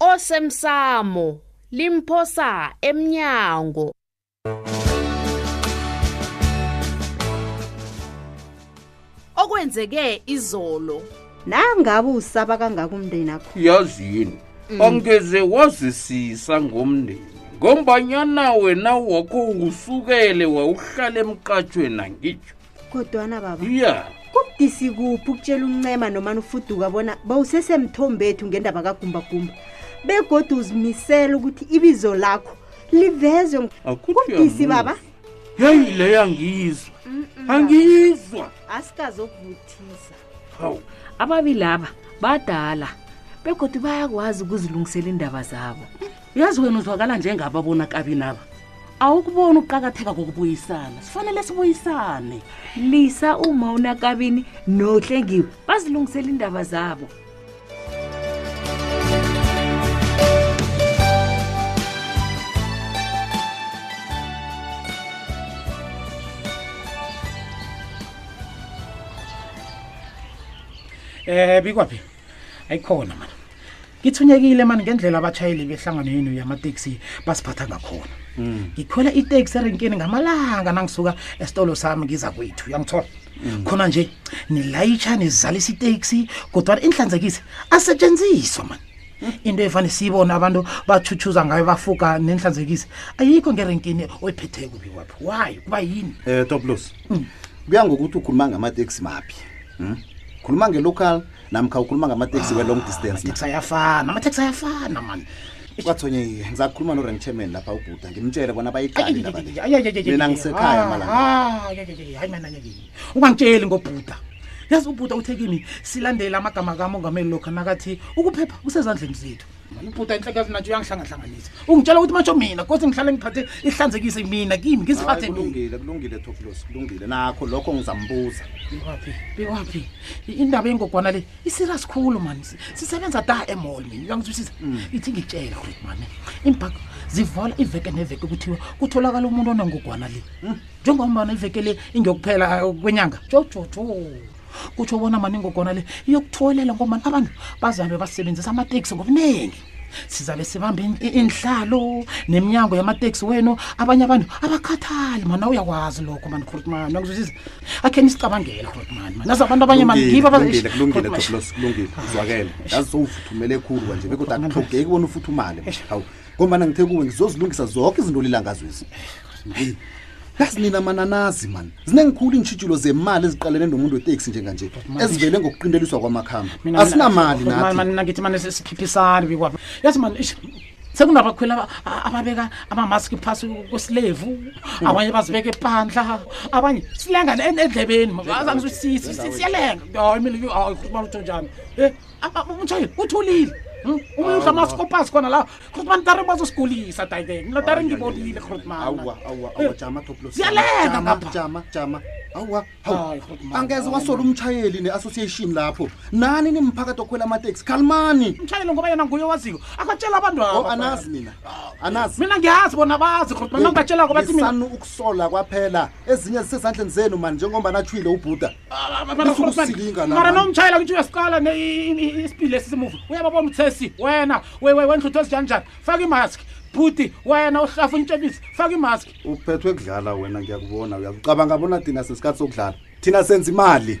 osemsamo limphosa emnyango okwenzeke izolo nangabe usaba kangaka umndeni akho yazi yini mm. angeze wazisisa ngomndeni ngombanyana wena wakho usukele wawuhlala emqatshweni angitsho kodwana baba iya kubudisi kuphi ukutshela uncema nomani ufuduka bona bawusesemthombethu ngendaba kagumbagumba begodwa uzimisela ukuthi ibizo lakho livezwe kubudisi baba heyi leyo angiyizwa angiyizwa asikazokuvuthisa hawu ababili aba badala begodwa bayakwazi ukuzilungisela iindaba zabo uyazi wena uzwakala njengaba bona kabinaba awukuboni ukuqakatheka kokubuyisana sifanele sibuyisane lisa uma unakabini nohlengiwe bazilungisela iindaba zabo Eh bikwaphi? Ayikhona manje. ngithunyekile mani ngendlela abatshayeli behlangano yenu yamateksi basiphatha ngakhona mm. ngikhwela iteksi erenkeni ngamalanga nangisuka esitolo sami ngiza kwethu uyangithola mm. khona nje nilayitsha nizalisa iteksi kodwana inhlanzekisi asetshenziswa mani mm. into efane siyibona abantu batshutshuza ngayo bafuka nenhlanzekisi ayikho ngerenkini oyiphetheko biwaphi why kuba yini um eh, toplos kuya ngokuthi ukhuluma ngamateksi maphi hmm? khuluma ngelocal namkha ukhuluma ngamateksi we-long distance amateksi ayafana amateksi ayafana mani kwathonyekile ngizakhuluma no-rank chairman lapha ubhuda ngimtshele bona bayiqali indaba le Mina ngisekhaya amalanga. hayi mana ungangitsheli ngobhuda yazi ubhuda uthe kimi silandele amagama kamongameli lokha nakathi ukuphepha kusezandleni zethu iputa inhlekazi natsho uyangihlangahlanganisa ungitshela ukuthi matsho mina kose ngihlale ngiphathe ihlanzekise mina kimi ngiziphathe kulungile kulungile toplos kulungile nakho lokho ngizambuza biwaphi biwaphi indaba yengogwana le iserious khulu mani sisebenza da emall mina uyangizwisisa mm. ithi ngitshele rit mani imbhako zivala iveke neveke kuthiwa kutholakala umuntu onengogwana le mm. njengombana iveke le ingiyokuphela kwenyanga jojojo kutsho bona mani ingogwana le iyokutholela ngomani abantu bazabe basebenzisa amateksi ngobuningi sizabe sibambe inhlalo neminyango yamateksi wenu abanye abantu abakhathali mana uyakwazi lokho mani khurutmani akuzwisiza akhe nisicabangele khurutmani mani aza abantu abanye manikulungile uzwakele yazi sowufuthumele khulu kwanje bekodwa akuhlogeki bona ufuthumale hawu ngombana ngithe kuwe ngizozilungisa zonke izinto lilangazwezi yazi nina mananazi mani zinengikhulu iintshitshilo zemali eziqalene nomuntu weteksi njenganje ezivele ngokuqinteliswa kwamakhamba asinamali nathi mane siphiphisani bikwapha yazi mani sekunabakhweli ababeka amamaski phasi kwesilevu hmm. abanye bazibeke phandla abanye silenga endlebeni siyalenga mina ayikhuluma lutho njani mtshayeli uthulile hmm? umuntu udla amaskopasi khona la khotmani tare bazosigulisa dayke mina tare ngibonile khotmaniyaleka ngaphajama awa hawu angeze wasola umtshayeli ne-association lapho nani nimphakathi okhwela amateksi khalimani umtshayeli ngoba yena nguye waziko akatshela abantu abo oh, anazi mina anazi mina ngiyazi bona bazi khotmani nangibatshela ngoba thi mina ukusola kwaphela ezinye zisezandleni zenu mani njengoba natshwile ubhuda Usilinga la, mara man. nomtshayela ukuthi uyasiqala ne- i- i- isipili lesi simuva uyababona uthesi wena we- we- wenhluthu ezinjani njani faka imaski bhuti wena uhlafa untshebisi faka imaski uphethwe kudlala wena ngiyakubona uyakucabanga bona thina sesikhathi sokudlala thina senza imali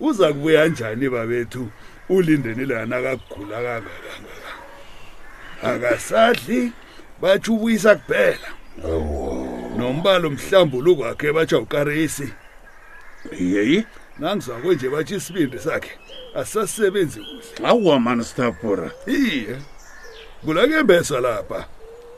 uza kubuya njani babethu ulindeni la nakagula kangakangaka akasadli batsho ubuyisa kuphela nombalo mhlambuluko wakhe batsho ukarisi yeyi nangizwako nje batsho isibindi sakhe asasebenzi kuhle awuwa mani stapura iye kulakembesa lapha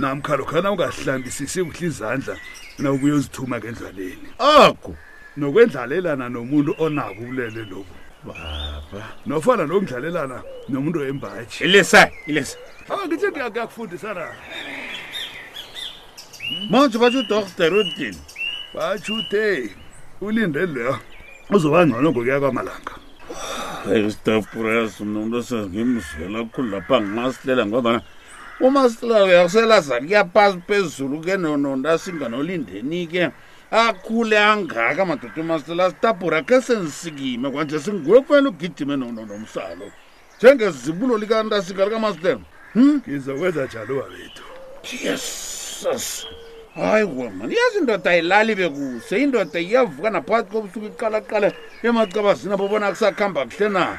namkha lokhana ungahlambisisi kuhle izandla nawukuyozithuma ngendlwaneni ago nokwendlalelana nomuntu onako ubulele lobu baba nofana nokundlalelana nomuntu wembatshi ilisa ilisa awa ngithe ngiyakufundisa na manje batsho udokter udini batsho uthe ulinde leyo uzoba ngcono ngokuya kwamalanga stafpres mntu osengimzela khulu lapha ngingasihlela ngobana uma silawe yaselazari kuyapasi phezulu ke nonondasinga nolindenike akhule angaka madoda umasela sitabhura khe sensikime kwanje singuwe kufanele ugijime nononomsalo njengezibulo likantasika likamasitela hmm? ngizokwenza njalo babethu yesus hayi wamani yazi indoda ayilali bekuse indoda iyavuka naphakathi kobusuku iqalaqale emacabazini abobona kusakuhamba kuhle na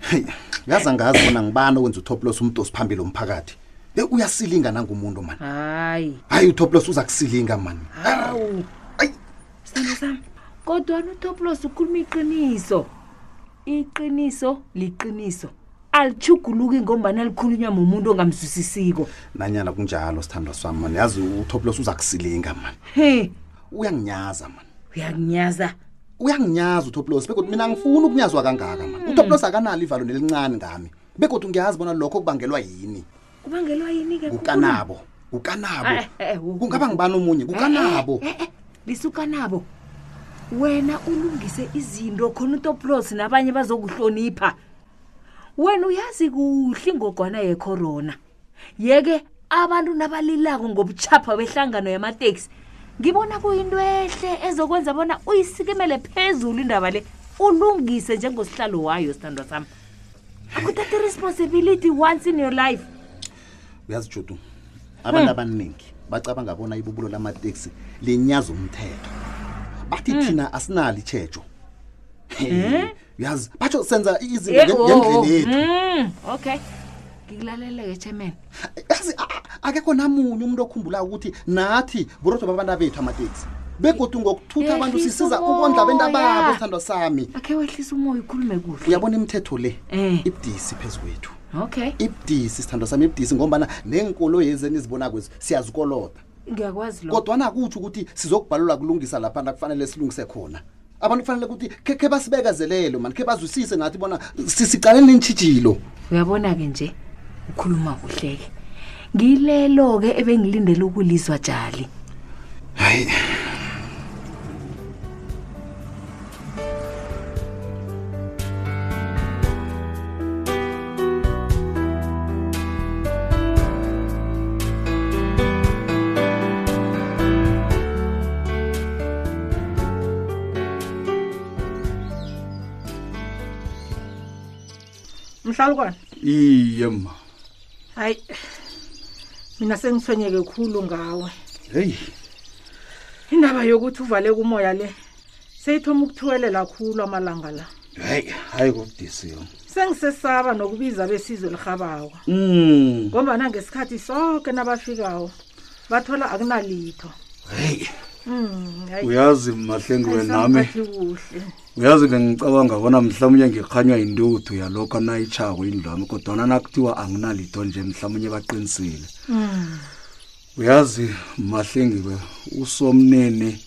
heyi ngaze angazi bona ngibani owenza utoplos umuntu osiphambili omphakathi be uyasilinga nangumuntu mani hayi hayi utoplos uza kusilinga mani hawu sithando sami kodwa notoplos ukhuluma iqiniso iqiniso liqiniso alithuguluki ngombana likhulunywa mumuntu ongamzwisisiko nanyana kunjalo sithandwa sami mani yazi utoplos uza kusilinga mani he uyanginyaza mani uyanginyaza uyanginyaza utoplos begodwa mina ngifuni ukunyazwa kangaka ma hmm. utoplos akanalo ivalo nelincane ngami begodwa ngiyazi bona lokho kubangelwa yini kubangelwa yini ke kukanabo kukanabo eh, eh, eh, kungaba ngibani omunye kukanabo lisukanabo wena ulungise izinto khona utoplos nabanye bazokuhlonipha wena uyazi kuhle ingogwana yekhorona yeke abantu nabalilako ngobuchapha behlangano yamateksi ngibona kuyinto ehle ezokwenza bona uyisikimele phezulu indaba le ulungise njengosihlalo wayo sithandwa sami akuthatha iresponsibility once in your life uyazi judu abantu hmm. abaningi bacabanga bona ibubulo lamateksi linyaza umthetho bathi hmm. thina asinalo itshejo hmm? uyazi batsho senza izinto Ye- nge- wo- wo. ngendlini yethu Mm, okay ngikulaleleke chairman yazi a- a- akekho namunye umuntu okhumbulako ukuthi nathi burotho babantu abethu amateksi begodu ngokuthutha abantu Yehlisa sisiza umoya. ukondla abantu ababo sithandwa sami akhe wehlisa umoya ukhulume kuhle uyabona imithetho le Eh. ibudisi phezu kwethu okay ibudisi sithandwa sami ibudisi ngombana neenkolo yezi enizibona kwezi siyazikolota ngiyakwazi lo kodwana kutsho ukuthi sizokubhalelwa kulungisa lapha nakufanele silungise khona abantu kufanele ukuthi khe khe basibekezelele mani khe bazwisise nathi bona si- siqalene neentshijilo uyabona-ke nje ukhuluma kuhleke ngilelo-ke ebengilindele ukulizwa jali hayi mhlalukwana iye ma hayi mina sengithwenyeke khulu ngawe heyi indaba yokuthi uvale kumoya le seyithoma ukuthuwelela khulu amalanga la hayi hayi kubudisiyo sengisesaba nokubiza besizo elihabawa mm. ngombana ngesikhathi soke nabafikawo bathola akunalitho heyi mm, uyazi mahlengwe nami uyazi bengicabanga bona mhlawumunye ngikhanywa yintuthu yalokho nayitshako indlu wami kodwana nakuthiwa anginalitho nje mhlawumunye baqinisile mm. uyazi mahlengiwe usomnene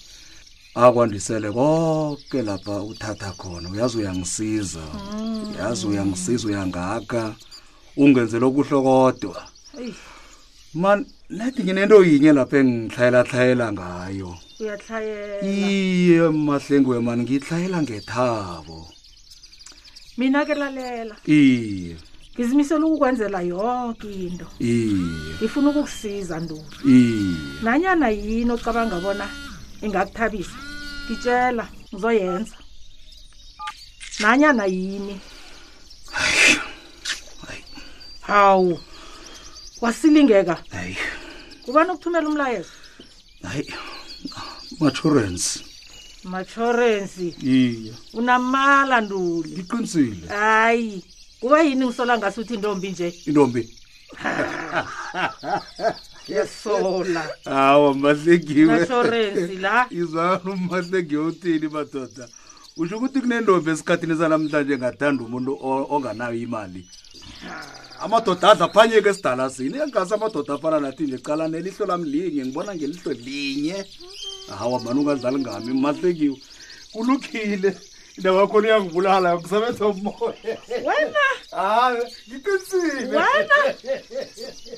akwandisele konke lapha uthatha khona uyazi uyangisiza mm. uyazi uyangisiza uyangaka ungenzela okuhle kodwa man nathi nginento yinye lapha engitlhayelatlhayela ngayo iye mahlengiwe mani ngitlhayela ngethabo mina ke lalela iye ngizimisela ukukwenzela yonke into iye ngifuna ukukusiza ndulo iye nanyana yini ocabanga bona ingakuthabisa ngitshela ngizoyenza nanyana yini hawu wasilingeka hayi ubani ukuthumela umlayezo hayi matshurance matshurance iye unamala nduli ngiqinisile hayi kuba yini ngisola ngasi uthi intombi nje intombi yasola hawa mahlengiwe matshurance la izwani umahlengiwe uthini madoda usho ukuthi kunentombi esikhathini sanamhlanje ngathanda umuntu ongenayo imali amadoda adla phanyeke esidalazini engase amadoda afana nathi nje calane elihlo lam linye ngibona ngelihlo linye hawa mani ungadlali ngami mahlekiwe kulukhile indawo yakho liyangibulala yokusebenza umoya wena hayi ngiqinisile wena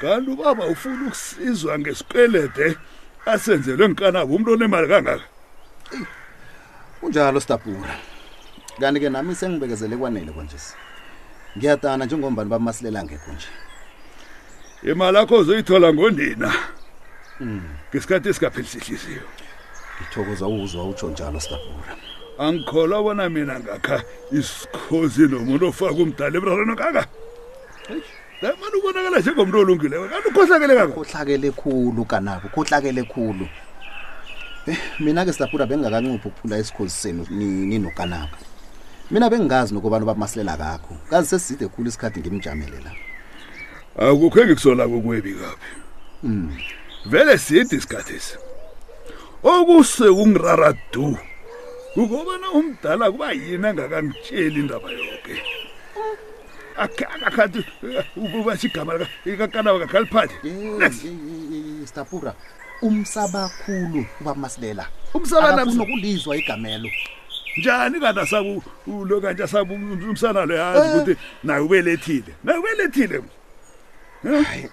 kanti ubaba ufuna ukusizwa ngesikwelede asenzelwe ngikanabo umuntu onemali kangaka kunjalo stabura kanti ke nami sengibekezele kwanele konjesi ngiyadana njengombani bamasilela ngekho nje imali akho uzoyithola ngonina hmm. ngesikhathi esingaphelisehlisiyo ngithokoza uzwa utsho njalo stabura angikholwa bona mina ngakha isikhozi nomuntu ofaka umdala ebrareno kaka Eh, mani ubonakala njengomntu olungileyo kanti ukhohlakele kaka khohlakele khulu kanabo khohlakele khulu Eh, mina ke silaphula bengingakancuphi ukuphula isikhozi senu ni- ninokanaka mina bengingazi nokubana ubamasilela kakho kazi seside khulu isikhathi ngimjamele la akukho engikusolako kwebi kabi Mm. vele side isikhathesi okuse ungirara du kukobana umdala kuba yini angakangitsheli indaba yoke akana kanti ubasigamala ikakanawa kakaliphathi stapura umsaba khulu ubamasilela umsabanafuna ukulizwa igamelo njani kanti asabu lo kanti asabu umsana loyo azi ukuthi naye ubelethile naye ubelethile Hayi.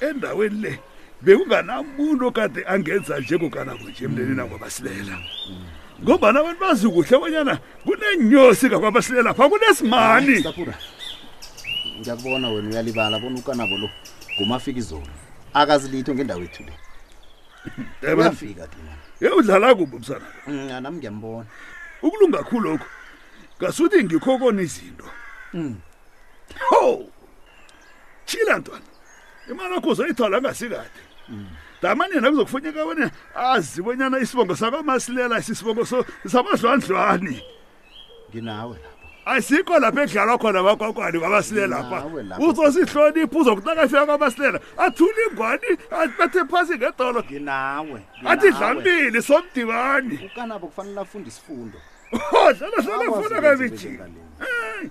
Endaweni le bekunganamuntu okade angenza njengokana kunje emndenini akwabasilela. Ngombana abantu bazi kuhle bonyana kunenyosi kakwabasilela pha kunesimani. Sapura. Ngiyakubona wena uyalibala bona ukanabo lo ngumafika izolo. Akazilitho ngendawo ethu le. Yebo. Uyafika ke manje. Ye udlala kuphi msana? Mm, Nami ngiyambona. Ukulunga khulu lokho. Ngasuthi ngikho kona izinto. Mm. Ho, chila ntwana imali yakho uzoyithola angasikade damanyena kuzokufuneka wena azi bonyana isibongo sakwamasilela isisibongo so- samadlwandlwani nginawe lapho asikho lapha ekudlalwa khona bakwakwani kwamasilela lapha Nawe lapho. uzosihlonipha uzokutakafika kwamasilela athule ingwani apethe phasi ngedolo nginawe athi dlambili somdibani ukanabo kufanele afunde isifundo Oh, dlala dlala Akwazi funa ukwenza kabijini into engalingi.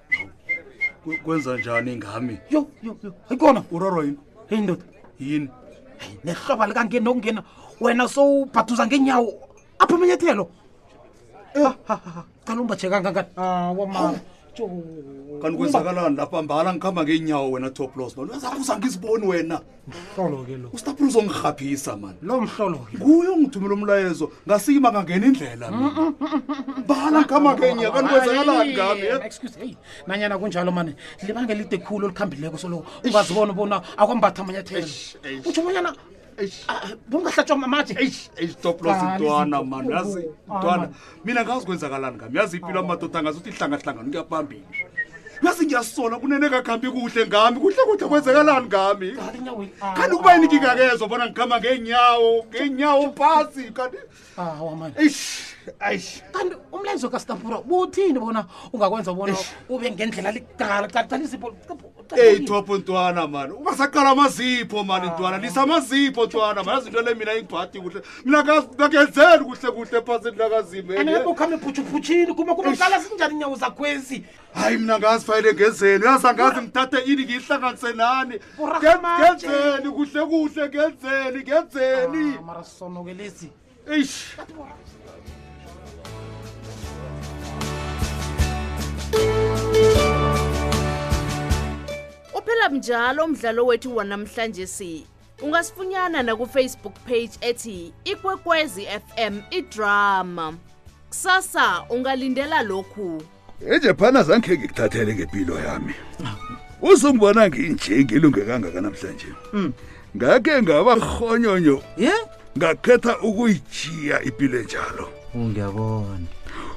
Kwe- kwenza njani ngami yo yo yo ayikona urarwa yini heyi ndoda yini Hey, nehloba likangeni nokungena wena sowubhaduza ngeenyawo apha amanyathelo Eh, ha, ha, ha. cala umbathe kangangani awama kanti kwenzakalani lapha mbala ngikhamba ngeenyawo wena toplos nolwenzakuzangiziboni wena mhlolo ke lo ustaphula uzongirhaphisa mani lo mhlolo ke nguye ongithumela umlayezo ngasiyima ngangena indlela bala ngama kenya kanti kwenzakalani ngami eh? excuse hey nanyana kunjalo mani libange lide khulu olikhambileko solo ungazibona ubona akwambatha amanyathelo utsho bonyana ah, bungahlatshwa mamaje stop loss ntwana mani yazi ntwana mina ngazi kwenzakalani ngami yazi ipilo amadoda ngazuthi ihlangahlangana kuyapambili yazi ngiyasola kunene kakhambi kuhle ngami kuhle kuhle kwenzakalani ngami kanti kuba yini ngingakezwa bona ngihamba ngeenyawo ngeenyawo phasi kanti kanti umlenzo kastapura buthini bona ungakwenza bona ube ngendlela ligala caqalisipho eyi thopho ntwana mani ungasaqala amazipho mani ah. ntwana lisa amazipho ntwana mani azinto le mina ingibhadi kuhle mina ngakenzeni kuhle kuhle ephasini lakazimeukhambe phutshuphutshini kuma kumaqala zinjani inyawo zakhwezi hayi mina ngazifayele ngenzeni uyazangazi ngithathe ini ngiyihlanganise nani ngenzeni kuhle kuhle ngenzeni ngenzeni ah, Eish. uphela mnjalo umdlalo wethu wanamhlanje si ungasifunyana nakufacebook page ethi ikwekwezi fm idrama kusasa ungalindela lokhu ejaphana zange ngikuthathele ngempilo yami uzungibona nginje ngilunge kangaka namhlanje hmm. ngake ngaba rhonyonyo ngakhetha ukuyijiya impilo enjalo oh, ngiyabona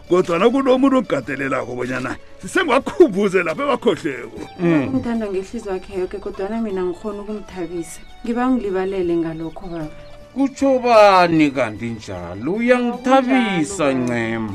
kodwa nakunomuntu ongikatelelako bonyana sisengiwakhumbuze lapho ebakhohleko hmm. ngithanda ngehlizi wakhe yoke kodwana mina ngikhona ukumthabisa ngiba ngilibalele ngalokho baba kutsho bani kanti njalo uyangithabisa ncema